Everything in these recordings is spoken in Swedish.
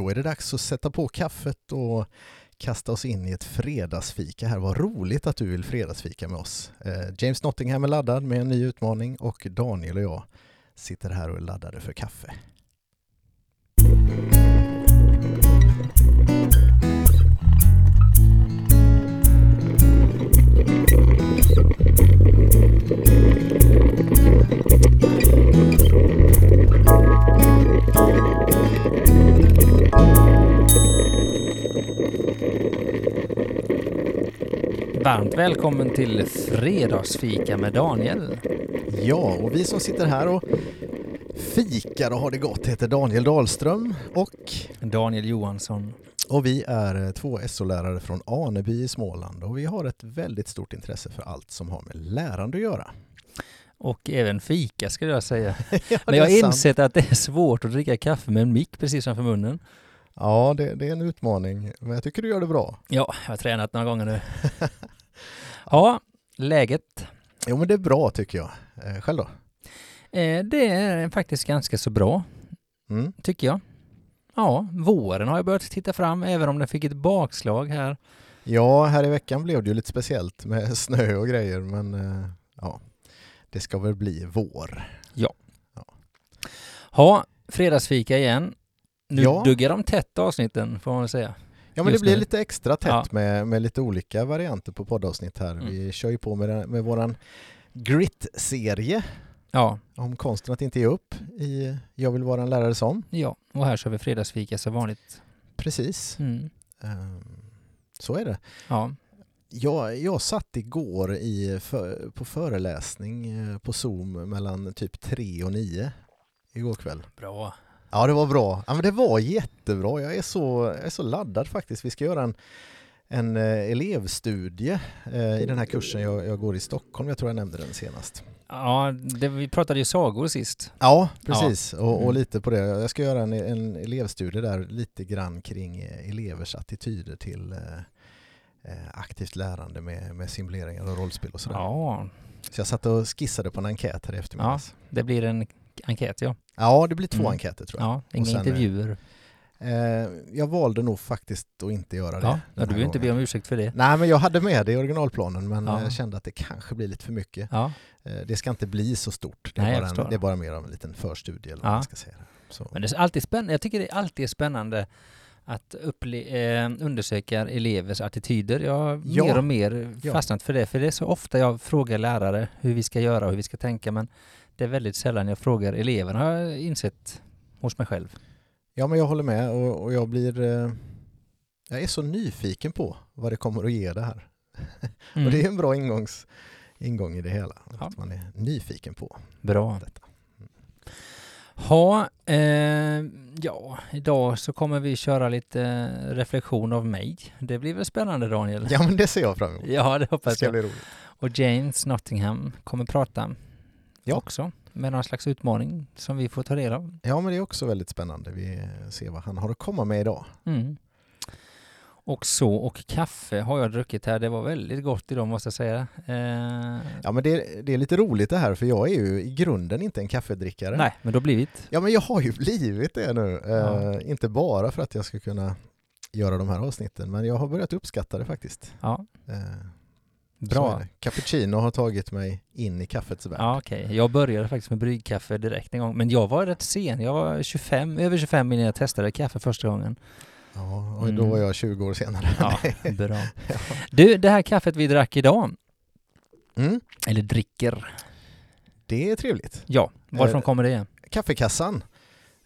Då är det dags att sätta på kaffet och kasta oss in i ett fredagsfika här. Vad roligt att du vill fredagsfika med oss. Eh, James Nottingham är laddad med en ny utmaning och Daniel och jag sitter här och är laddade för kaffe. Varmt välkommen till Fredagsfika med Daniel. Ja, och vi som sitter här och fikar och har det gott heter Daniel Dahlström och, Daniel Johansson. och vi är eh, två SO-lärare från Aneby i Småland och vi har ett väldigt stort intresse för allt som har med lärande att göra. Och även fika skulle jag säga. ja, Men jag har insett att det är svårt att dricka kaffe med en mick precis framför munnen. Ja, det, det är en utmaning, men jag tycker du gör det bra. Ja, jag har tränat några gånger nu. Ja, läget. Jo, men det är bra tycker jag. Eh, själv då? Eh, Det är faktiskt ganska så bra, Mm. tycker jag. Ja, våren har jag börjat titta fram, även om den fick ett bakslag här. Ja, här i veckan blev det ju lite speciellt med snö och grejer, men eh, ja, det ska väl bli vår. Ha, fredagsfika igen. Nu Ja. duggar de tätt avsnitten, får man väl säga. Ja, men det blir nu. lite extra tätt Ja. med, med lite olika varianter på poddavsnitt här. Mm. Vi kör ju på med, med våran Grit-serie Ja, om konsten att inte ge upp i Jag vill vara en lärare som. ja. Och här kör vi fredagsfika som vanligt. Precis, Mm. Ehm, så är det. Ja, Jag, jag satt igår i, för, på föreläsning eh, på Zoom mellan typ 3 och 9 igår kväll. bra. Ja, det var bra. Ja, men det var jättebra. Jag är så, jag är så laddad faktiskt. Vi ska göra en, en eh, elevstudie eh, i den här kursen jag, jag går i Stockholm. Jag tror jag nämnde den senast. Ja, det, vi pratade ju sagor sist. Ja, precis. Och, och Mm. lite på det. Jag ska göra en, en elevstudie där lite grann kring eh, elevers attityder till eh, eh, aktivt lärande med, med simuleringar och rollspel och sådär. Ja, Så jag satt och skissade på en enkät här i eftermiddags. det blir en enkät ja. Ja, det blir två Mm. enkäter tror jag. Ja, inga sen, eh, intervjuer. Eh, jag valde nog faktiskt att inte göra det. Ja, du behöver inte be om ursäkt för det. Nej, men jag hade med det i originalplanen men Ja. jag kände att det kanske blir lite för mycket. Ja, Eh, Det ska inte bli så stort. Det är, Nej, bara, en, det är bara mer av en liten förstudie eller vad man ska säga. Så. men det är alltid spännande. Jag tycker det alltid är spännande att eh, undersöka elevers attityder. Jag har Ja. mer och mer fastnat för det, för det är så ofta jag frågar lärare hur vi ska göra och hur vi ska tänka, men det är väldigt sällan jag frågar eleverna, har jag insett hos mig själv. Ja, men jag håller med och, och jag blir... Eh, jag är så nyfiken på vad det kommer att ge det här. Mm. Och det är en bra ingångs, ingång i det hela. Ja. Att man är nyfiken på Bra. detta. Ha, eh, ja, idag så kommer vi köra lite eh, reflektion av mig. Det blir väl spännande Daniel? Ja, men det ser jag fram emot. Ja, det Det hoppas ska jag. bli roligt. Och James Nottingham kommer prata Ja. också med någon slags utmaning som vi får ta del av. Ja, men det är också väldigt spännande. Vi ser vad han har att komma med idag. Mm. Och så, och kaffe har jag druckit här. Det var väldigt gott idag måste jag säga. Eh, Ja, men det, det är lite roligt det här för jag är ju i grunden inte en kaffedrickare. nej, men då blivit. Ja, men jag har ju blivit det nu. Ja. Eh, inte bara för att jag ska kunna göra de här avsnitten, men jag har börjat uppskatta det faktiskt. Ja, Eh, bra. Cappuccino har tagit mig in i kaffets värld. Ja, okej. Jag började faktiskt med bryggkaffe direkt en gång, men jag var rätt sen. Jag var 25, över 25 innan jag testade kaffe första gången. Ja, och då Mm. var jag 20 år senare. Ja, bra. Du, det här kaffet vi drack idag, Mm, eller dricker, det är trevligt. ja, varifrån Eh, kommer det? Kaffekassan,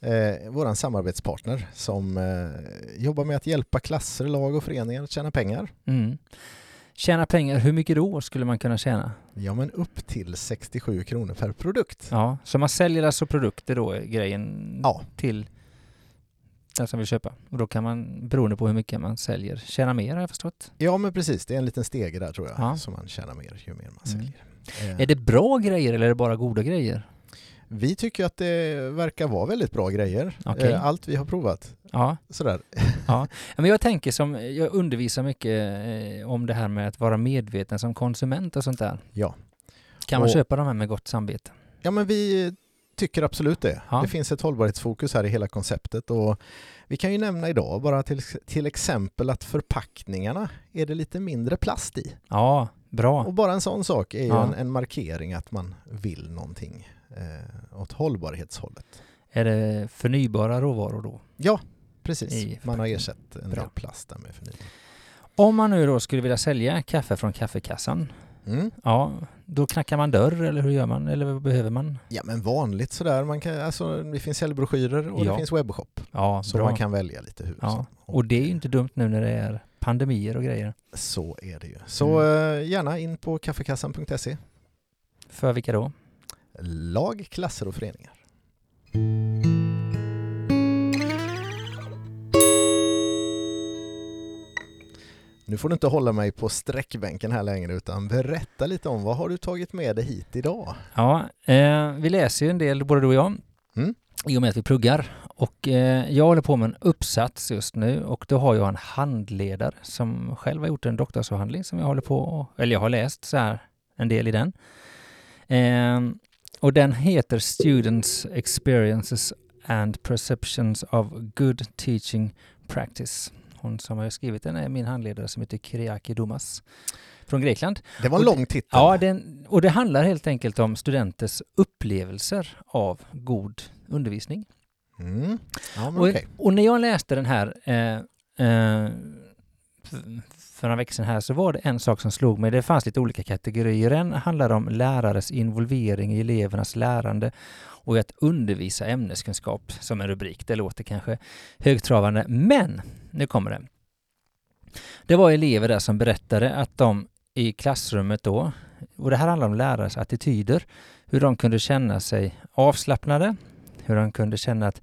eh, vår samarbetspartner som eh, jobbar med att hjälpa klasser, lag och föreningar att tjäna pengar. Mm. Tjäna pengar, hur mycket då skulle man kunna tjäna? Ja, men upp till 67 kronor per produkt. Ja, så man säljer alltså produkter då, grejen, Ja. till den som vill köpa. Och då kan man, beroende på hur mycket man säljer, tjäna mer har jag förstått. Ja, men precis. Det är en liten stege där tror jag, Ja. som man tjänar mer ju mer man Mm. säljer. Eh, Är det bra grejer eller är det bara goda grejer? Vi tycker att det verkar vara väldigt bra grejer. Okej. Eh, Allt vi har provat. Ja, Sådär. ja. Men jag tänker som, jag undervisar mycket eh, om det här med att vara medveten som konsument och sånt där. Ja. Kan man Och- köpa de här med gott samvete? Ja, men vi tycker absolut det. Ja. Det finns ett hållbarhetsfokus här i hela konceptet och vi kan ju nämna idag bara till, till exempel att förpackningarna är det lite mindre plast i. Ja, bra. Och bara en sån sak är ju Ja. en, en markering att man vill någonting eh, åt hållbarhetshållet. Är det förnybara råvaror då? Ja, precis. Man har ersatt en Bra. del plast där med förnybar. Om man nu då skulle vilja sälja kaffe från kaffekassan, Mm. ja, då knackar man dörr eller hur gör man? Eller vad behöver man? Ja men vanligt sådär, man kan, alltså, det finns säljbroschyrer och Ja. det finns webbshop. Ja, Så bra. man kan välja lite hur. Ja. Och det är ju inte dumt nu när det är pandemier och grejer. Så är det ju. Så Mm. eh, gärna in på kaffekassan.se. För vilka då? Lag, klasser och föreningar. Nu får du inte hålla mig på sträckbänken här längre utan berätta lite om vad har du tagit med dig hit idag? Ja, eh, vi läser ju en del, både du och jag, Mm. i och med att vi pluggar. Och eh, jag håller på med en uppsats just nu och då har jag en handledare som själv har gjort en doktorsavhandling som jag håller på, eller jag har läst så här en del i den. Eh, och den heter Students Experiences and Perceptions of Good Teaching Practice. Hon som har skrivit den är min handledare som heter Kyriaki Dumas från Grekland. Det var en lång titel. Ja, den, och det handlar helt enkelt om studenters upplevelser av god undervisning. Mm. ja Och, okej. och när jag läste den här eh, eh, för några veckor sedan här så var det en sak som slog mig. Det fanns lite olika kategorier. En handlar om lärares involvering i elevernas lärande och i att undervisa ämneskunskap som en rubrik. Det låter kanske högtravande, men nu kommer det. Det var elever där som berättade att de i klassrummet då, och det här handlar om lärares attityder, hur de kunde känna sig avslappnade, hur de kunde känna att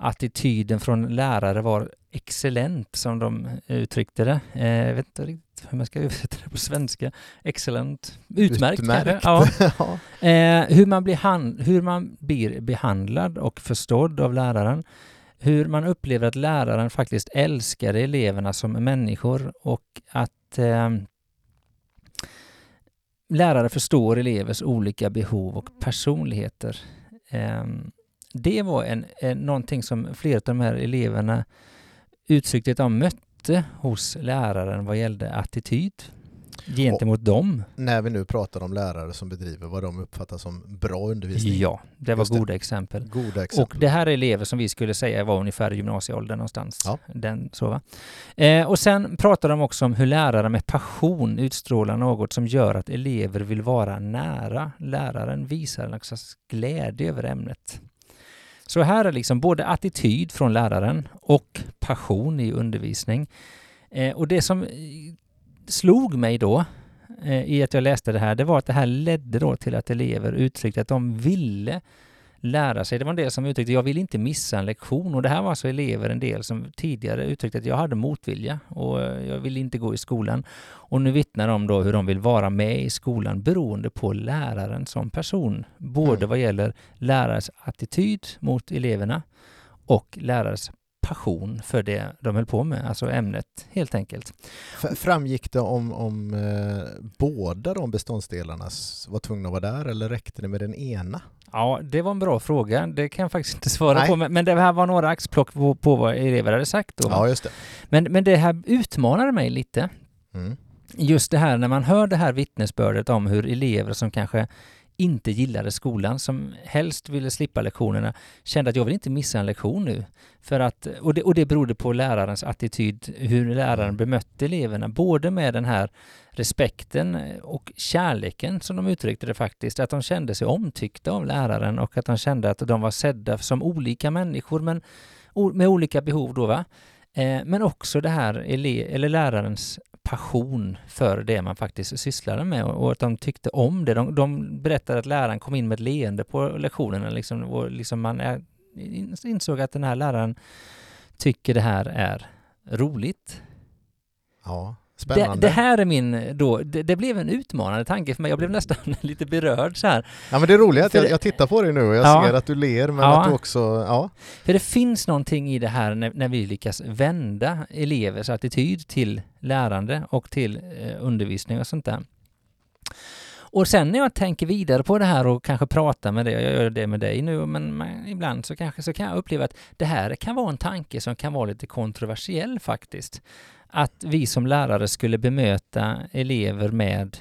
attityden från lärare var excellent som de uttryckte det. Eh, jag vet inte riktigt hur man ska översätta det på svenska. Excellent. Utmärkt, Utmärkt. kanske. Ja. Eh, hur, man blir hur man blir behandlad och förstådd av läraren. Hur man upplever att läraren faktiskt älskar eleverna som människor och att eh, lärare förstår elevers olika behov och personligheter. Eh, det var en, en, någonting som flera av de här eleverna uttryckte att de mötte hos läraren vad gällde attityd gentemot dem. När vi nu pratar om lärare som bedriver vad de uppfattar som bra undervisning. Ja, det var Just det. goda exempel. Goda exempel. Och det här är elever som vi skulle säga var ungefär i gymnasieåldern någonstans. Ja. Den, så? Eh, och sen pratar de också om hur lärare med passion utstrålar något som gör att elever vill vara nära. Läraren visar en slags glädje över ämnet. Så här är liksom både attityd från läraren och passion i undervisning. Eh, och det som eh, slog mig då eh, i att jag läste det här, det var att det här ledde då till att elever uttryckte att de ville lära sig. Det var en del som uttryckte jag vill inte missa en lektion och det här var alltså elever, en del som tidigare uttryckte att jag hade motvilja och eh, jag vill inte gå i skolan. Och nu vittnar de då hur de vill vara med i skolan beroende på läraren som person. Både Mm. vad gäller lärares attityd mot eleverna och lärares passion för det de höll på med, alltså ämnet helt enkelt. F- Framgick det om, om eh, båda de beståndsdelarna var tvungna att vara där eller räckte det med den ena? Ja, det var en bra fråga. Det kan jag faktiskt inte svara Nej. på, men, men det här var några axplock på, på vad elever hade sagt då. Ja, just det. Men, men det här utmanade mig lite. Mm. Just det här när man hör det här vittnesbördet om hur elever som kanske inte gillade skolan, som helst ville slippa lektionerna, kände att jag vill inte missa en lektion nu. För att, och, det, och det berodde på lärarens attityd, hur läraren bemötte eleverna, både med den här respekten och kärleken som de uttryckte det faktiskt, att de kände sig omtyckta av läraren och att de kände att de var sedda som olika människor men med olika behov då va. Eh, men också det här eller lärarens passion för det man faktiskt sysslade med och att de tyckte om det. De, de berättade att läraren kom in med ett leende på lektionerna liksom, och liksom man är, insåg att den här läraren tycker det här är roligt. Ja, spännande. det här är min då, det, det blev en utmanande tanke för mig. Jag blev nästan lite berörd så här. Ja, men det är roligt att jag, det- jag tittar på dig nu och jag Ja. ser att du ler men Ja. att du också, ja, För det finns någonting i det här när, när vi lyckas vända elevers attityd till lärande och till eh, undervisning och sånt där. Och sen när jag tänker vidare på det här och kanske pratar med dig, jag gör det med dig nu, men ibland så kanske så kan jag uppleva att det här kan vara en tanke som kan vara lite kontroversiell faktiskt. Att vi som lärare skulle bemöta elever med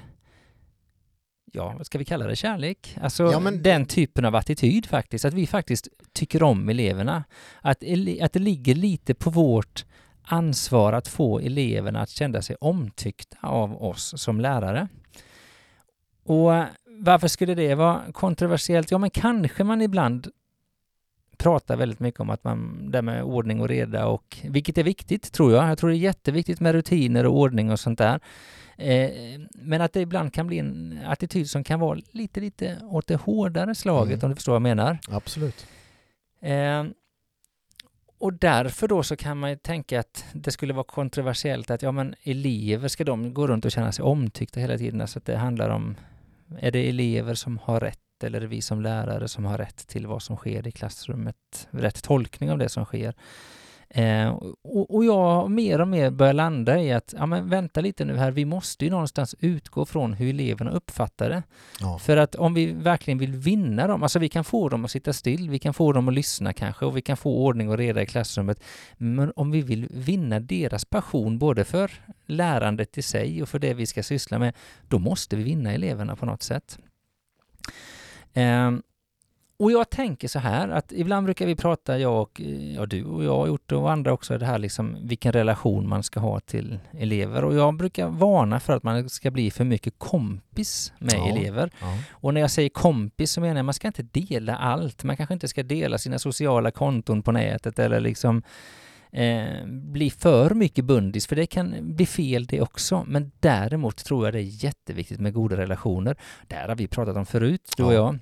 ja, vad ska vi kalla det, kärlek? Alltså Ja, men- den typen av attityd faktiskt, att vi faktiskt tycker om eleverna. Att, ele- att det ligger lite på vårt ansvar att få eleverna att känna sig omtyckta av oss som lärare. Och varför skulle det vara kontroversiellt? Ja, men kanske man ibland pratar väldigt mycket om att man, det med ordning och reda och vilket är viktigt tror jag. Jag tror det är jätteviktigt med rutiner och ordning och sånt där. Eh, men att det ibland kan bli en attityd som kan vara lite, lite åt det hårdare slaget Mm. om du förstår vad jag menar. Absolut. Eh, och därför då så kan man ju tänka att det skulle vara kontroversiellt att ja men elever, ska de gå runt och känna sig omtyckta hela tiden? Alltså att det handlar om, är det elever som har rätt eller är det vi som lärare som har rätt till vad som sker i klassrummet? Rätt tolkning av det som sker. Eh, och, och jag mer och mer börjar landa i att, ja men vänta lite nu här, vi måste ju någonstans utgå från hur eleverna uppfattar det. Ja. För att om vi verkligen vill vinna dem, alltså vi kan få dem att sitta still, vi kan få dem att lyssna kanske och vi kan få ordning och reda i klassrummet. Men om vi vill vinna deras passion både för lärandet i sig och för det vi ska syssla med, då måste vi vinna eleverna på något sätt. Ehm, och jag tänker så här att ibland brukar vi prata, jag och ja, du och jag har gjort det och andra också, det här liksom vilken relation man ska ha till elever. Och jag brukar varna för att man ska bli för mycket kompis med Ja. elever. Ja. Och när jag säger kompis så menar jag man ska inte dela allt. Man kanske inte ska dela sina sociala konton på nätet eller liksom eh, bli för mycket bundis, för det kan bli fel det också. Men däremot tror jag det är jätteviktigt med goda relationer. Det här har vi pratat om förut, du och Ja. jag.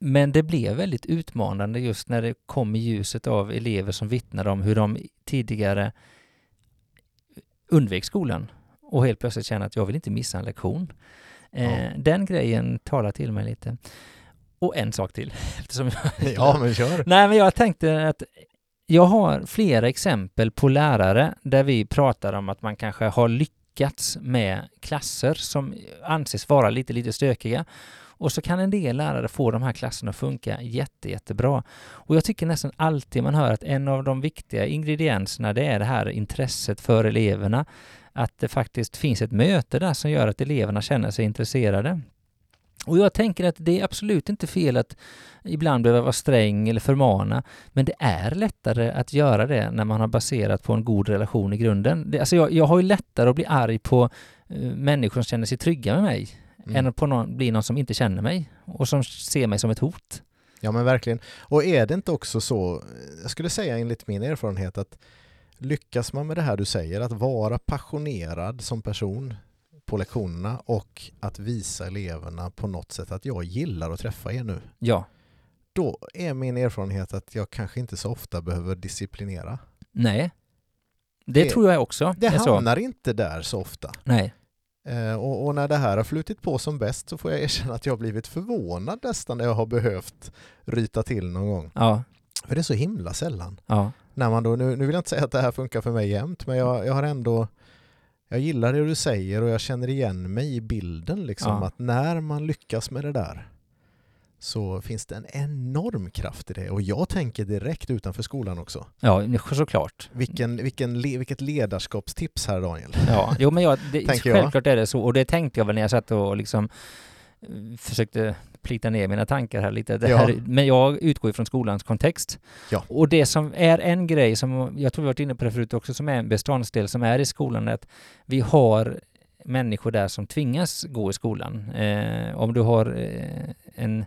Men det blev väldigt utmanande just när det kom i ljuset av elever som vittnade om hur de tidigare undvek skolan och helt plötsligt känner att jag vill inte missa en lektion. Eh, Ja. Den grejen talar till mig lite. Och en sak till. Eftersom jag ja, men kör. Nej, men jag tänkte att jag har flera exempel på lärare där vi pratar om att man kanske har lyckats med klasser som anses vara lite, lite stökiga. Och så kan en del lärare få de här klasserna att funka jätte, jättebra. Och jag tycker nästan alltid man hör att en av de viktiga ingredienserna det är det här intresset för eleverna. Att det faktiskt finns ett möte där som gör att eleverna känner sig intresserade. Och jag tänker att det är absolut inte fel att ibland behöva vara sträng eller förmana, men det är lättare att göra det när man har baserat på en god relation i grunden. Det, alltså jag, jag har ju lättare att bli arg på eh, människor som känner sig trygga med mig Mm. än på någon, bli någon som inte känner mig och som ser mig som ett hot. Ja men verkligen. Och är det inte också så, jag skulle säga enligt min erfarenhet att lyckas man med det här du säger, att vara passionerad som person på lektionerna och att visa eleverna på något sätt att jag gillar att träffa er nu. Ja, Då är min erfarenhet att jag kanske inte så ofta behöver disciplinera. nej. Det, Det- tror jag också Det så. hamnar inte där så ofta. Nej, Eh, och, och när det här har flutit på som bäst så får jag erkänna att jag har blivit förvånad nästan när jag har behövt ryta till någon gång. ja, För det är så himla sällan. ja, när man då, nu, nu vill jag inte säga att det här funkar för mig jämt, men jag, jag har ändå jag gillar det du säger och jag känner igen mig i bilden liksom Ja. att när man lyckas med det där så finns det en enorm kraft i det och jag tänker direkt utanför skolan också. ja, såklart. Vilken, vilken, vilket ledarskapstips här Daniel. Ja, jo men jag, det, Tänker jag. självklart är det så. Och det tänkte jag väl när jag satt och liksom försökte plita ner mina tankar här lite. Det Ja. här, Men jag utgår ifrån skolans kontext. Ja. Och det som är en grej som, jag tror vi varit inne på det förut också, som är en beståndsdel som är i skolan, är att vi har människor där som tvingas gå i skolan. Eh, om du har eh, en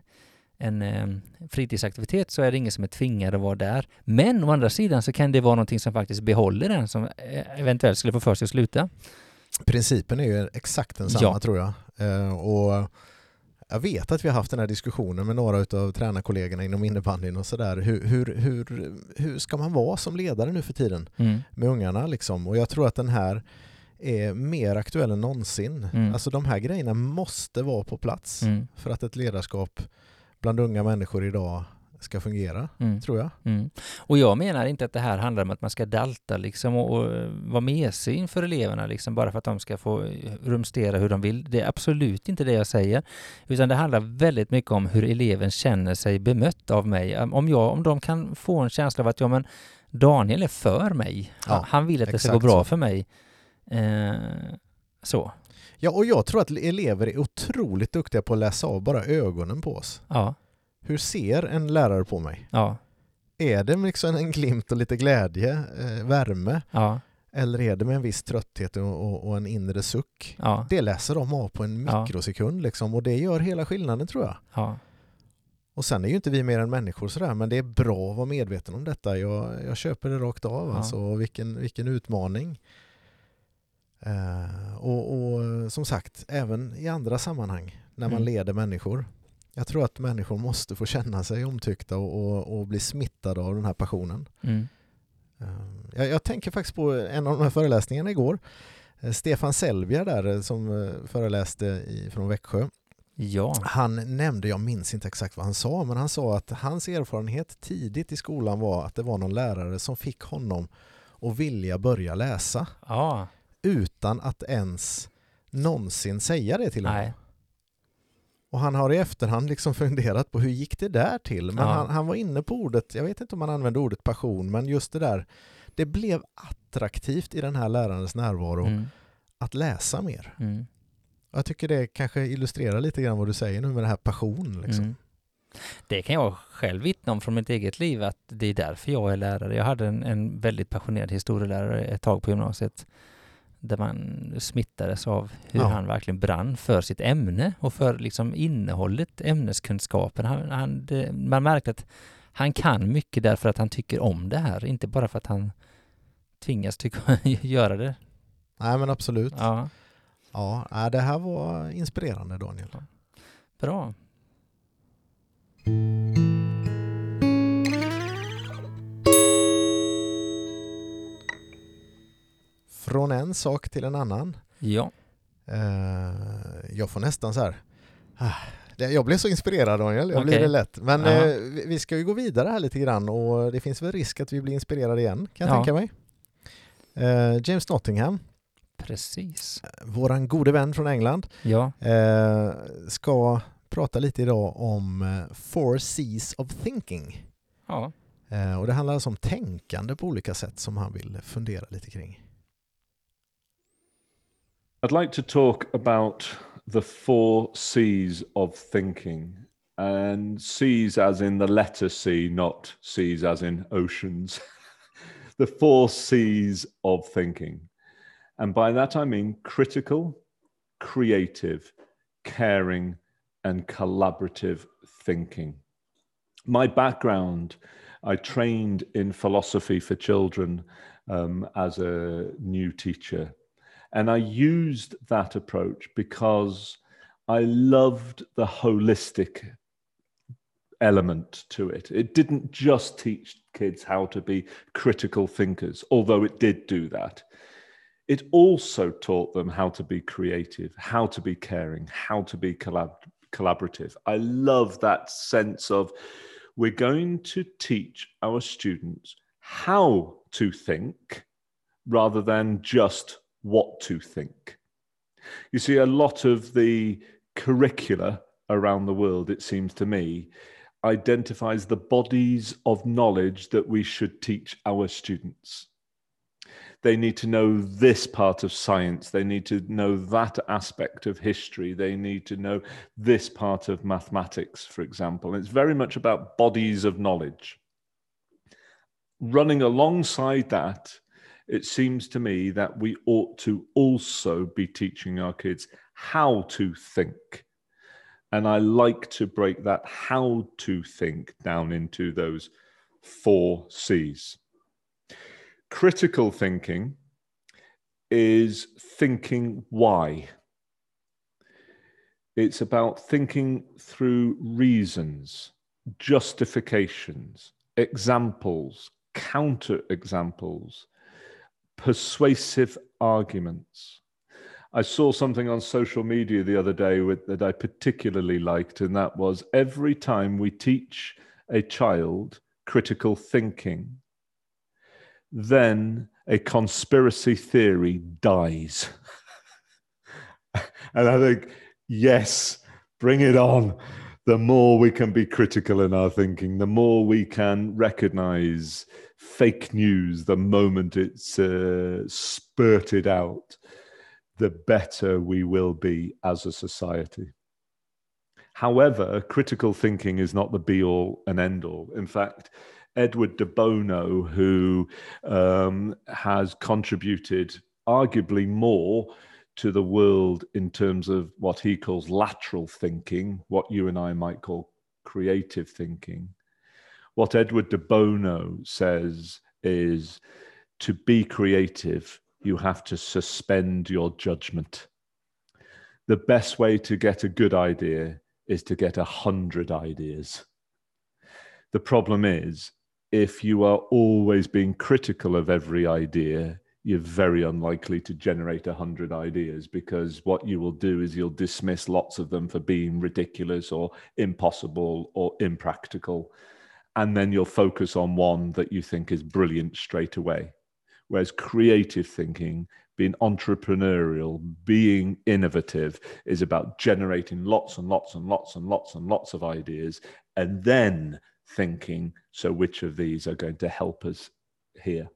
en eh, fritidsaktivitet så är det ingen som är tvingad att vara där. Men å andra sidan så kan det vara någonting som faktiskt behåller den som eh, eventuellt skulle få för sig att sluta. Principen är ju exakt densamma Ja. tror jag. Eh, och jag vet att vi har haft den här diskussionen med några av tränarkollegorna inom innebandyn och sådär. Hur, hur, hur, hur ska man vara som ledare nu för tiden? Mm. med ungarna. Liksom. Och jag tror att den här är mer aktuell än någonsin. Mm. Alltså de här grejerna måste vara på plats Mm. för att ett ledarskap bland unga människor idag ska fungera, Mm. tror jag. Mm. Och jag menar inte att det här handlar om att man ska dalta liksom och, och vara mesig inför eleverna liksom bara för att de ska få eh, rumstera hur de vill. Det är absolut inte det jag säger. Utan det handlar väldigt mycket om hur eleven känner sig bemött av mig. Om, jag, om de kan få en känsla av att ja, men Daniel är för mig. Ja, Han- Han vill att det ska gå bra så. för mig. Eh, så, Ja, och jag tror att elever är otroligt duktiga på att läsa av bara ögonen på oss. ja, Hur ser en lärare på mig? ja, Är det liksom en glimt och lite glädje, eh, värme, ja, eller är det med en viss trötthet och, och, och en inre suck? ja, Det läser de av på en mikrosekund liksom, och det gör hela skillnaden tror jag. ja, Och sen är ju inte vi mer än människor sådär, men det är bra att vara medveten om detta. Jag, jag köper det rakt av Ja. alltså, vilken, vilken utmaning. Eh, och, och som sagt, även i andra sammanhang när man Mm. leder människor. Jag tror att människor måste få känna sig omtyckta och, och, och bli smittade av den här passionen. mm, Eh, Jag, jag tänker faktiskt på en av de här föreläsningarna igår. Eh, Stefan Selvier där eh, som föreläste i, från Växjö. ja, Han nämnde, jag minns inte exakt vad han sa, men han sa att hans erfarenhet tidigt i skolan var att det var någon lärare som fick honom att vilja börja läsa ja, utan att ens någonsin säga det till honom. nej, Och han har i efterhand liksom funderat på hur gick det där till? Men Ja. han, han var inne på ordet, jag vet inte om han använde ordet passion, men just det där, det blev attraktivt i den här lärarens närvaro mm, att läsa mer. mm. Jag tycker det kanske illustrerar lite grann vad du säger nu med det här passion. Liksom. Mm. Det kan jag själv vittna om från mitt eget liv att det är därför jag är lärare. Jag hade en, en väldigt passionerad historielärare ett tag på gymnasiet där man smittades av hur Ja. han verkligen brann för sitt ämne och för liksom innehållet, ämneskunskapen. Han, han, det, man märkte att han kan mycket därför att han tycker om det här, inte bara för att han tvingas tycka, göra det. Nej men absolut. Ja, Ja, det här var inspirerande Daniel. bra. Från en sak till en annan. Ja, Eh, jag får nästan så här... ah, Jag blev så inspirerad Daniel, jag blir Okej. det lätt. Men eh, vi- ska ju gå vidare här lite grann och det finns väl risk att vi blir inspirerade igen, kan jag Ja. tänka mig. Eh, James Nottingham, precis. våran gode vän från England, Ja, eh, ska prata lite idag om eh, Four C's of Thinking. ja, Eh, och det handlar alltså om tänkande på olika sätt som han vill fundera lite kring. I'd like to talk about the four C's of thinking. And C's as in the letter C, not C's as in oceans. the four C's of thinking. And by that I mean critical, creative, caring, and collaborative thinking. My background I trained in philosophy for children um, as a new teacher. And I used that approach because I loved the holistic element to it. It didn't just teach kids how to be critical thinkers, although it did do that. It also taught them how to be creative, how to be caring, how to be collab- collaborative. I love that sense of we're going to teach our students how to think rather than just what to think. You see, a lot of the curricula around the world, it seems to me, identifies the bodies of knowledge that we should teach our students. They need to know this part of science. They need to know that aspect of history. They need to know this part of mathematics, for example. It's very much about bodies of knowledge. Running alongside that, it seems to me that we ought to also be teaching our kids how to think. And I like to break that how to think down into those four C's. Critical thinking is thinking why. It's about thinking through reasons, justifications, examples, counter examples, persuasive arguments. I saw something on social media the other day with, that I particularly liked, and that was every time we teach a child critical thinking, then a conspiracy theory dies. and I think, yes, bring it on. The more we can be critical in our thinking, the more we can recognize fake news the moment it's uh, spurted out, the better we will be as a society. However, critical thinking is not the be all and end all. In fact, Edward de Bono, who um, has contributed arguably more to the world in terms of what he calls lateral thinking, what you and I might call creative thinking. What Edward de Bono says is to be creative, you have to suspend your judgment. The best way to get a good idea is to get a hundred ideas. The problem is, if you are always being critical of every idea, you're very unlikely to generate a hundred ideas because what you will do is you'll dismiss lots of them for being ridiculous or impossible or impractical. And then you'll focus on one that you think is brilliant straight away. Whereas creative thinking, being entrepreneurial, being innovative is about generating lots and lots and lots and lots and lots of ideas and then thinking, so which of these are going to help us here?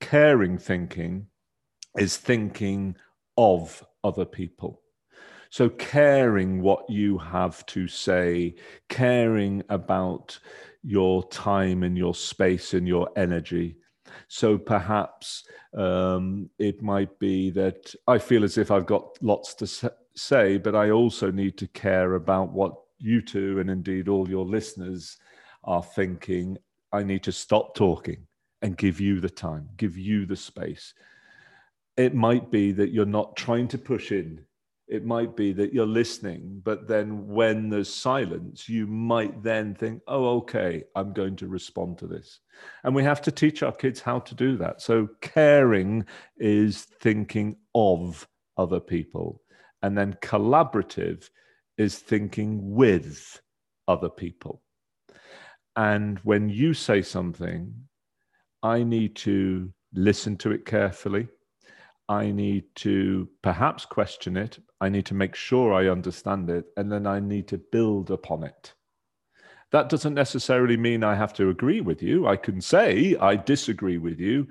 Caring thinking is thinking of other people. So, caring what you have to say, caring about your time and your space and your energy. So, perhaps um, it might be that I feel as if I've got lots to say, but I also need to care about what you two and indeed all your listeners are thinking, I need to stop talking and give you the time, give you the space. It might be that you're not trying to push in. It might be that you're listening, but then when there's silence, you might then think, oh, okay, I'm going to respond to this. And we have to teach our kids how to do that. So, caring is thinking of other people. And then collaborative is thinking with other people. And when you say something, I need to listen to it carefully. I need to perhaps question it. I need to make sure I understand it. And then I need to build upon it. That doesn't necessarily mean I have to agree with you. I can say I disagree with you,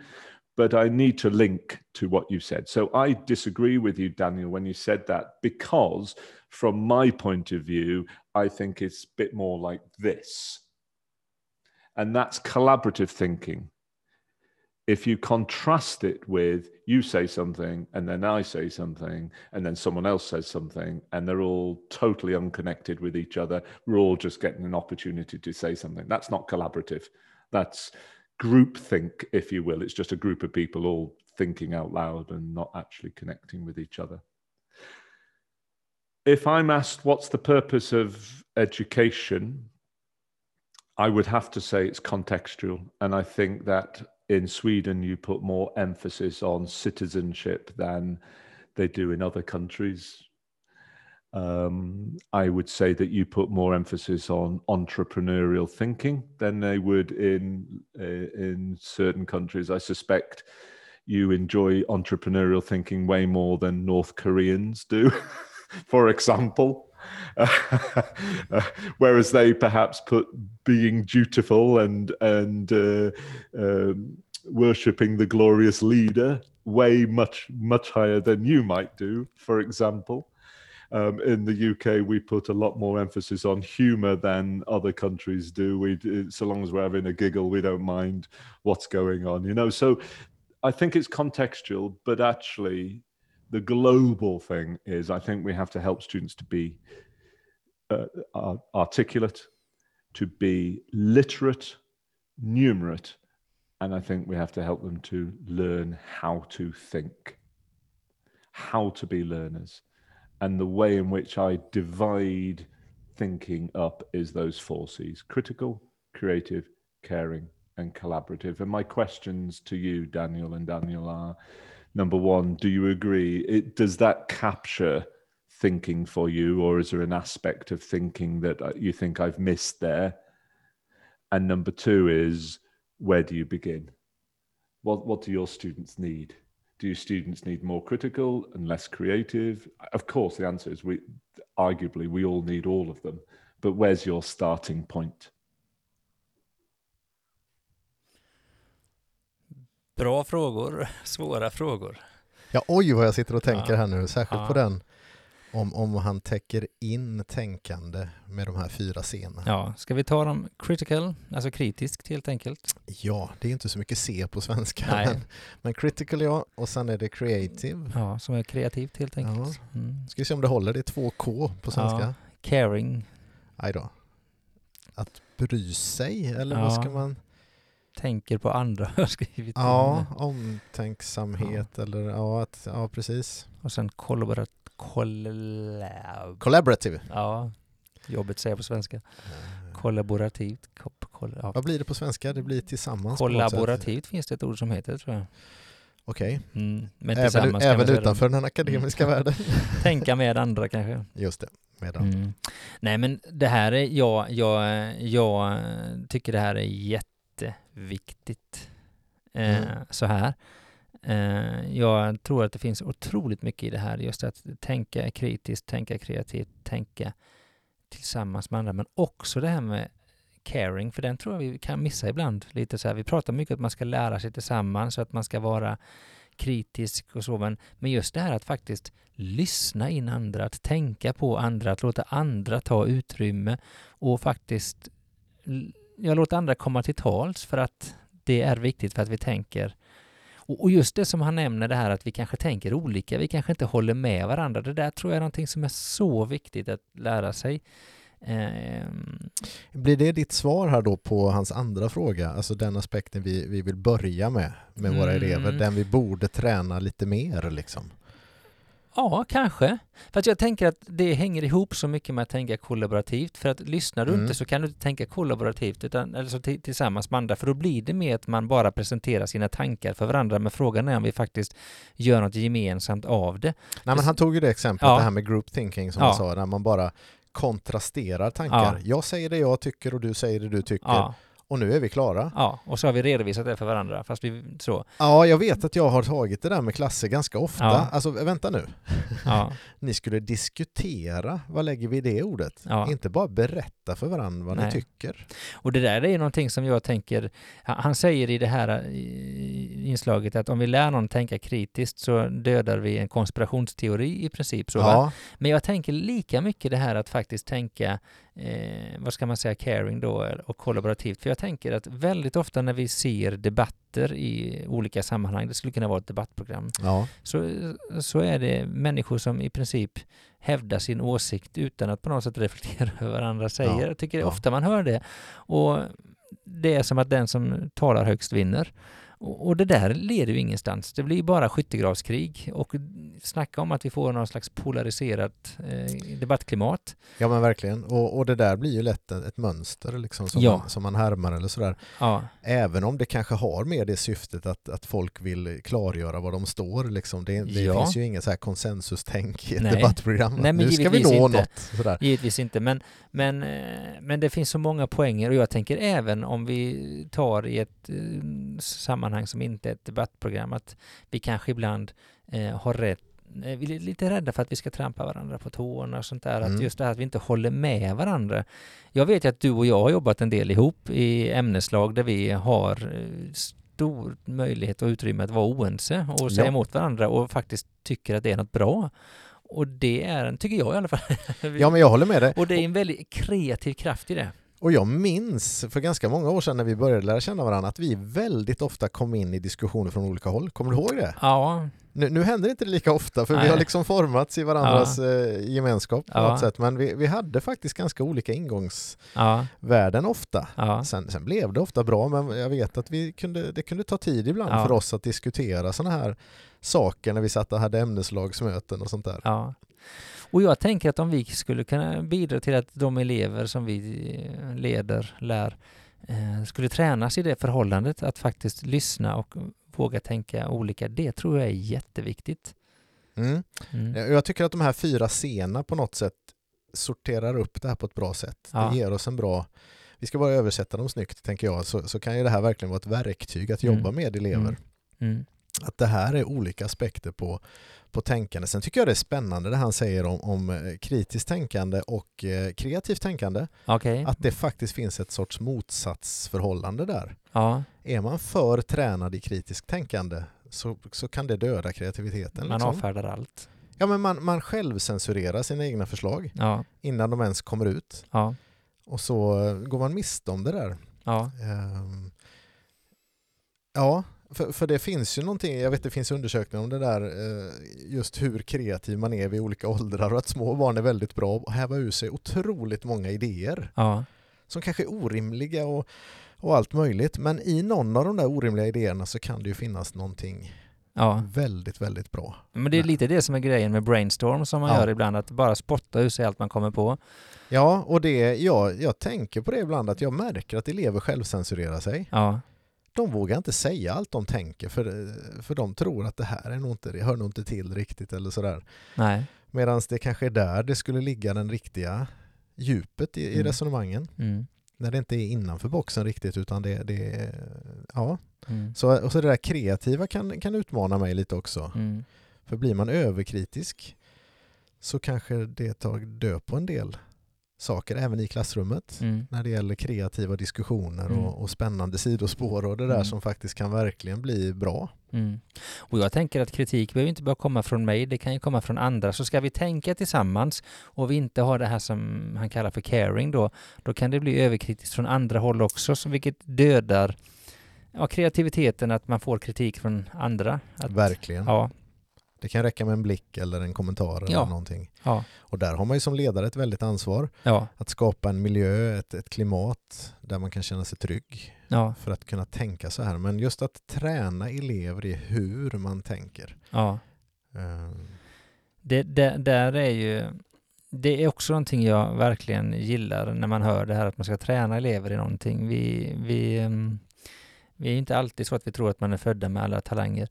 but I need to link to what you said. So I disagree with you, Daniel, when you said that, because from my point of view, I think it's a bit more like this. And that's collaborative thinking. If you contrast it with you say something and then I say something and then someone else says something and they're all totally unconnected with each other, we're all just getting an opportunity to say something. That's not collaborative. That's group think, if you will. It's just a group of people all thinking out loud and not actually connecting with each other. If I'm asked what's the purpose of education, I would have to say it's contextual. And I think that in Sweden, you put more emphasis on citizenship than they do in other countries um, I would say that you put more emphasis on entrepreneurial thinking than they would in uh, in certain countries. I suspect you enjoy entrepreneurial thinking way more than North Koreans do, for example. Uh, whereas they perhaps put being dutiful and and uh, um, worshipping the glorious leader way much much higher than you might do, for example. Um, in the UK, we put a lot more emphasis on humour than other countries do. We, so long as we're having a giggle, we don't mind what's going on, you know. So I think it's contextual, but actually, the global thing is I think we have to help students to be uh, articulate, to be literate, numerate, and I think we have to help them to learn how to think, how to be learners and the way in which I divide thinking up is those four C's critical, creative, caring, and collaborative. And my questions to you, Daniel and Daniel, are number one, do you agree? It, does that capture thinking for you, or is there an aspect of thinking that uh, you think I've missed there? And number two is where do you begin? What, what do your students need? Do your students need more critical and less creative? Of course, the answer is we, arguably, we all need all of them. But where's your starting point? Bra frågor, svåra frågor. Ja, oj vad jag sitter och tänker Ja. här nu, särskilt Ja. på den. Om, om han täcker in tänkande med de här fyra scenerna. Ja, ska vi ta dem critical, alltså kritiskt helt enkelt? Ja, det är inte så mycket C på svenska. Nej. Men, men critical ja, och sen är det creative. Ja, som är kreativt helt enkelt. Mm. Ska vi se om det håller, det är två K på svenska. Ja. Caring, Aj då. Att bry sig, eller Ja. vad ska man... tänker på andra har jag skrivit. Ja, omtänksamhet eller ja, att, ja precis. Och sen kollaborat... Kollab... Collaborative. Ja, jobbigt säga på svenska. Kollaborativt. Kop, koll, ja. Vad blir det på svenska? Det blir tillsammans. Kollaborativt finns det ett ord som heter tror jag. Okej. Mm. Men Även, även det. utanför den akademiska Mm. världen. Tänka med andra kanske. Just det. Mm. Nej men det här är, jag, jag, jag tycker det här är jätteviktigt. Eh, Mm. Så här. Eh, jag tror att det finns otroligt mycket i det här, just att tänka kritiskt, tänka kreativt, tänka tillsammans med andra, men också det här med caring, för den tror jag vi kan missa ibland. Lite så här, vi pratar mycket om att man ska lära sig tillsammans och att man ska vara kritisk och så, men, men just det här att faktiskt lyssna in andra, att tänka på andra, att låta andra ta utrymme och faktiskt jag låter andra komma till tals för att det är viktigt för att vi tänker och just det som han nämner det här att vi kanske tänker olika, vi kanske inte håller med varandra. Det där tror jag är någonting som är så viktigt att lära sig. Ehm, Blir det ditt svar här då på hans andra fråga? Alltså den aspekten vi, vi vill börja med, med våra Mm. elever. Den vi borde träna lite mer liksom. Ja, kanske. För att jag tänker att det hänger ihop så mycket med att tänka kollaborativt. För att lyssnar du Mm. inte så kan du inte tänka kollaborativt, utan, eller så ti- tillsammans med andra, för då blir det mer att man bara presenterar sina tankar för varandra. Men frågan är om vi faktiskt gör något gemensamt av det. Nej, men han tog ju det exemplet, Ja. det här med group thinking som Ja. han sa, där man bara kontrasterar tankar. Ja. Jag säger det jag tycker och du säger det du tycker och nu är vi klara. ja, och så har vi redovisat det för varandra, fast vi så. Ja, jag vet att jag har tagit det där med klasser ganska ofta. Ja. Alltså vänta nu, Ja, ni skulle diskutera, vad lägger vi i det ordet? Ja. Inte bara berätta för varandra vad ni Nej. tycker. och det där är ju någonting som jag tänker, han säger i det här eh, inslaget att om vi lär någon tänka kritiskt så dödar vi en konspirationsteori i princip. Så? Ja, Men jag tänker lika mycket det här att faktiskt tänka, eh, vad ska man säga, caring då och kollaborativt. För jag tänker att väldigt ofta när vi ser debatter i olika sammanhang, det skulle kunna vara ett debattprogram, ja, så, så är det människor som i princip hävdar sin åsikt utan att på något sätt reflektera över vad andra säger. Ja, Jag tycker ja. ofta man hör det. Och det är som att den som talar högst vinner. Och och det där leder ju ingenstans. Det blir bara skyttegravskrig och snacka om att vi får någon slags polariserat eh, debattklimat. ja men verkligen. Och, och det där blir ju lätt ett, ett mönster liksom som, Ja. man, som man härmar eller sådär. Ja, Även om det kanske har med det syftet att, att folk vill klargöra var de står. Liksom. Det, det Ja. finns ju ingen så här konsensustänk i ett Nej. debattprogram. Nej, men nu ska vi nå inte. något. Sådär. Givetvis inte, men, men, eh, men det finns så många poänger och jag tänker även om vi tar i ett eh, sammanhang som inte är ett debattprogram att vi kanske ibland eh, har rätt eh, vi är lite rädda för att vi ska trampa varandra på tårna och sånt där. Att Mm. just det här att vi inte håller med varandra. Jag vet ju att du och jag har jobbat en del ihop i ämneslag där vi har eh, stor möjlighet och utrymme att vara oense och säga Ja. emot varandra och faktiskt tycker att det är något bra. Och det är tycker jag i alla fall. Ja men jag håller med dig. Och det är en väldigt kreativ kraft i det. Och jag minns för ganska många år sedan när vi började lära känna varandra att vi väldigt ofta kom in i diskussioner från olika håll. Kommer du ihåg det? Ja, Nu, nu händer inte det lika ofta för vi Nej. har liksom formats i varandras eh, gemenskap på Ja. något sätt. Men vi, vi hade faktiskt ganska olika ingångsvärden ja, ofta. ja. Sen, sen blev det ofta bra men jag vet att vi kunde, det kunde ta tid ibland Ja. för oss att diskutera sådana här saker när vi satt och hade ämneslagsmöten och sånt där. Och jag tänker att om vi skulle kunna bidra till att de elever som vi eh, leder, lär, eh, skulle tränas i det förhållandet att faktiskt lyssna och våga tänka olika, det tror jag är jätteviktigt. Mm. Mm. Jag jag tycker att de här fyra scenerna på något sätt sorterar upp det här på ett bra sätt. Ja. Det ger oss en bra vi ska bara översätta dem snyggt tänker jag, så, så kan ju det här verkligen vara ett verktyg att jobba Mm. med elever. Mm. Att det här är olika aspekter på, på tänkande. Sen tycker jag det är spännande det han säger om, om eh, kritiskt tänkande och eh, kreativt tänkande. Okej. Att det faktiskt finns ett sorts motsatsförhållande där. Ja, Är man för tränad i kritiskt tänkande så, så kan det döda kreativiteten. man Liksom. avfärdar allt. Ja, men man, man självcensurerar sina egna förslag Ja, innan de ens kommer ut. ja, Och så eh, går man miste om det där. ja. Ehm, ja, för, för det finns ju någonting, jag vet det finns undersökningar om det där, eh, just hur kreativ man är vid olika åldrar och att små barn är väldigt bra att häva ur sig otroligt många idéer ja. som kanske är orimliga och, och allt möjligt. Men i någon av de där orimliga idéerna så kan det ju finnas någonting ja. väldigt, väldigt bra. Men det är lite det som är grejen med brainstorm som man Ja. gör ibland, att bara spotta ur sig allt man kommer på. Ja, och det, ja, jag tänker på det ibland att jag märker att elever självcensurerar sig. Ja, De vågar inte säga allt de tänker för, för de tror att det här är nog inte, det hör nog inte till riktigt eller sådär. nej. Medan det kanske är där det skulle ligga den riktiga djupet i, i Mm. resonemangen. Mm. När det inte är innanför boxen riktigt utan det, det ja. Mm. Så, och så det där kreativa kan, kan utmana mig lite också. Mm. För blir man överkritisk så kanske det tar död på en del saker även i klassrummet. Mm. När det gäller kreativa diskussioner Mm. och, och spännande sidospår och det där Mm. som faktiskt kan verkligen bli bra. Mm. Och jag tänker att kritik behöver inte bara komma från mig, det kan ju komma från andra. Så ska vi tänka tillsammans och vi inte har det här som han kallar för caring då, då kan det bli överkritiskt från andra håll också, så vilket dödar ja, kreativiteten att man får kritik från andra. Att, Verkligen. Ja, Det kan räcka med en blick eller en kommentar eller Ja. någonting. ja, Och där har man ju som ledare ett väldigt ansvar ja, att skapa en miljö, ett, ett klimat där man kan känna sig trygg för att kunna tänka så här. Men just att träna elever i hur man tänker. ja. Eh, Det, det, där är ju, det är också någonting jag verkligen gillar när man hör det här att man ska träna elever i någonting. Vi, vi, ehm, vi är inte alltid så att vi tror att man är födda med alla talanger.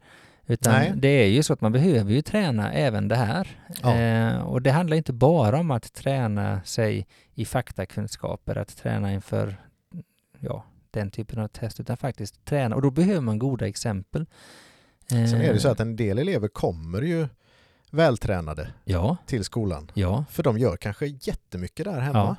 Utan Nej. det är ju så att man behöver ju träna även det här. Ja. Eh, och det handlar inte bara om att träna sig i faktakunskaper, att träna inför ja, den typen av test, utan faktiskt träna. Och då behöver man goda exempel. Sen är det så Eh, att en del elever kommer ju vältränade Ja, till skolan. ja, För de gör kanske jättemycket där hemma.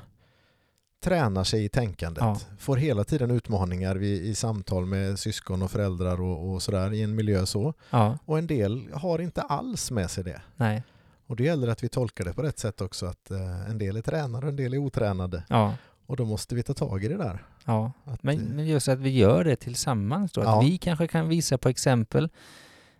Tränar sig i tänkandet. Ja. Får hela tiden utmaningar vid, i samtal med syskon och föräldrar och, och sådär i en miljö så. ja, Och en del har inte alls med sig det. nej, Och det gäller att vi tolkar det på rätt sätt också. Att eh, en del är tränade och en del är otränade. ja. Och då måste vi ta tag i det där. Ja, Att, men, eh, men just att vi gör det tillsammans då. Att vi kanske kan visa på exempel.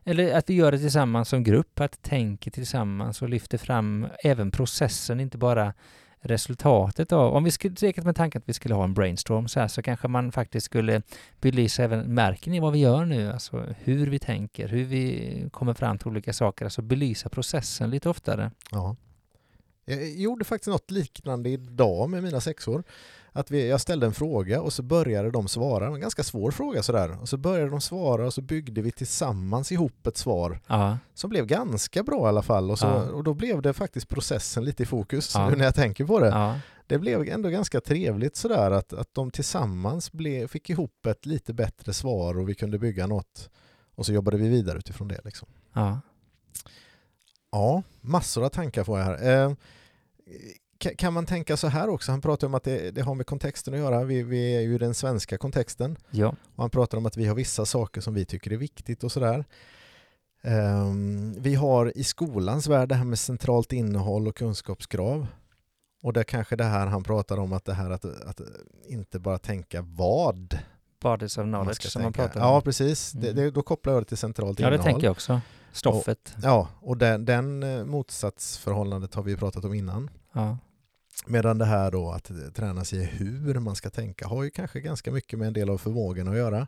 Eller att vi gör det tillsammans som grupp, att tänker tillsammans och lyfter fram även processen, inte bara resultatet av, om vi skulle leka med tanken att vi skulle ha en brainstorm så här, så kanske man faktiskt skulle belysa även, märker ni vad vi gör nu? Alltså hur vi tänker, hur vi kommer fram till olika saker, alltså belysa processen lite oftare. Ja. Jag gjorde faktiskt något liknande idag med mina sexor. Att vi, jag ställde en fråga och så började de svara. En ganska svår fråga sådär. Och så började de svara och så byggde vi tillsammans ihop ett svar Ja, som blev ganska bra i alla fall. Och, så, Ja. och då blev det faktiskt processen lite i fokus nu när jag tänker på det. Det blev ändå ganska trevligt sådär att, att de tillsammans blev, fick ihop ett lite bättre svar och vi kunde bygga något. Och så jobbade vi vidare utifrån det. Liksom. ja, Ja, massor av tankar får jag här. Eh, kan man tänka så här också? Han pratar om att det, det har med kontexten att göra. Vi, vi är ju i den svenska kontexten. ja, Och han pratar om att vi har vissa saker som vi tycker är viktigt och sådär. Ehm, vi har i skolans värld det här med centralt innehåll och kunskapskrav. Och det kanske det här han pratar om att det här att, att inte bara tänka vad bodies of man knowledge ska som man tänka. pratar om. Ja, precis. Det, Mm. det, då kopplar jag det till centralt Ja, det innehåll. tänker jag också. Stoffet. Ja, och den, den eh, motsatsförhållandet har vi pratat om innan. Ja. Medan det här då att träna sig i hur man ska tänka har ju kanske ganska mycket med en del av förmågan att göra.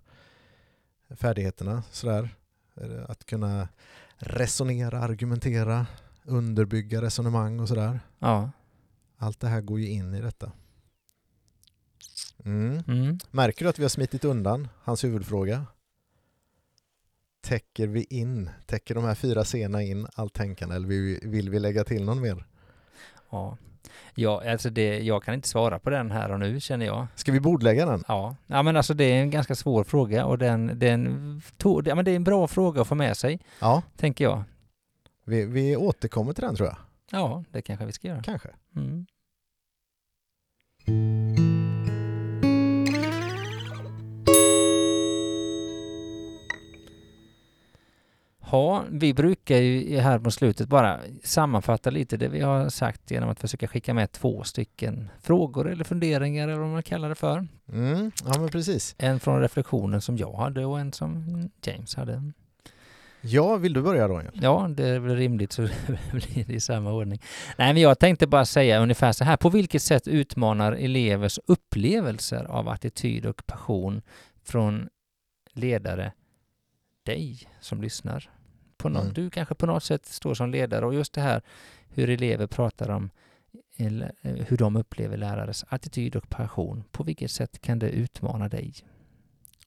Färdigheterna sådär. Att kunna resonera, argumentera, underbygga resonemang och sådär. ja. Allt det här går ju in i detta. Mm. Mm. Märker du att vi har smitit undan hans huvudfråga? Täcker vi in, täcker de här fyra scenerna in allt tänkande eller vill vi, vill vi lägga till någon mer? Ja. Ja, alltså det, jag kan inte svara på den här och nu känner jag. Ska vi bordlägga den? Ja, ja men alltså det är en ganska svår fråga och den, den to, ja, men det är en bra fråga att få med sig, Ja, tänker jag. vi, vi återkommer till den tror jag. Ja, det kanske vi ska göra. Kanske. Mm. Ja, vi brukar ju här på slutet bara sammanfatta lite det vi har sagt genom att försöka skicka med två stycken frågor eller funderingar eller vad man kallar det för. Mm, ja men precis. En från reflektionen som jag hade och en som James hade. Ja, vill du börja Daniel? Ja, det är väl rimligt så blir det i samma ordning. Nej, men jag tänkte bara säga ungefär så här. På vilket sätt utmanar elevers upplevelser av attityd och passion från ledare dig som lyssnar? På något, Mm. Du kanske på något sätt står som ledare och just det här hur elever pratar om eh, hur de upplever lärares attityd och passion. På vilket sätt kan det utmana dig?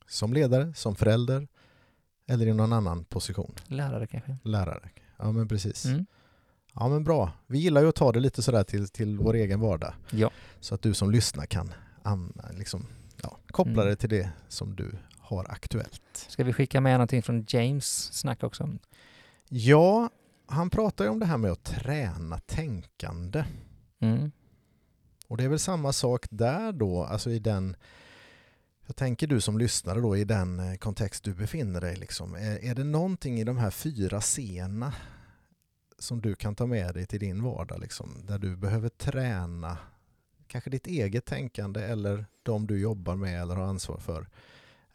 Som ledare, som förälder eller i någon annan position? Lärare kanske? Lärare. Ja men precis. Mm. Ja men bra. Vi gillar ju att ta det lite sådär till, till vår egen vardag. Ja. Så att du som lyssnar kan an, liksom, ja, koppla Mm. det till det som du har aktuellt. Ska vi skicka med någonting från James snack också? Ja, han pratar ju om det här med att träna tänkande. Mm. Och det är väl samma sak där då, alltså i den jag tänker du som lyssnare då i den eh, kontext du befinner dig liksom. Är, är det någonting i de här fyra scenerna som du kan ta med dig till din vardag liksom, där du behöver träna kanske ditt eget tänkande eller de du jobbar med eller har ansvar för.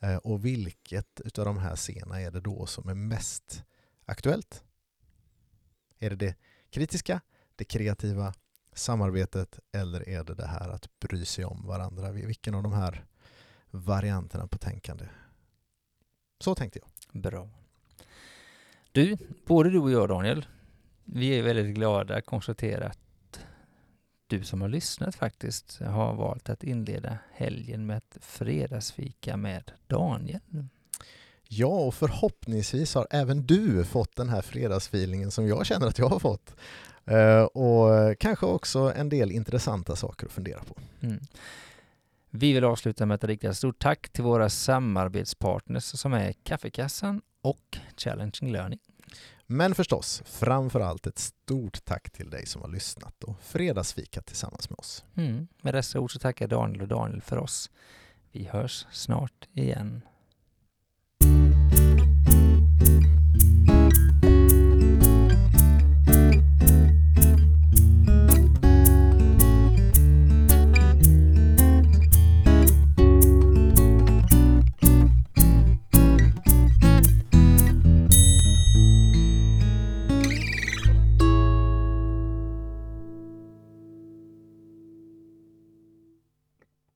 Eh, och vilket utav de här scenerna är det då som är mest aktuellt? Är det det kritiska, det kreativa, samarbetet eller är det det här att bry sig om varandra? Vilken av de här varianterna på tänkande? Så tänkte jag. Bra. Du, både du och jag Daniel, vi är väldigt glada att konstatera att du som har lyssnat faktiskt har valt att inleda helgen med ett fredagsfika med Daniel. Ja, och förhoppningsvis har även du fått den här fredagsfeelingen som jag känner att jag har fått. Eh, och kanske också en del intressanta saker att fundera på. Mm. Vi vill avsluta med att rikta stort tack till våra samarbetspartners som är Kaffekassan och Challenging Learning. Men förstås, framför allt ett stort tack till dig som har lyssnat och fredagsfikat tillsammans med oss. Mm. Med dessa ord så tackar Daniel och Daniel för oss. Vi hörs snart igen.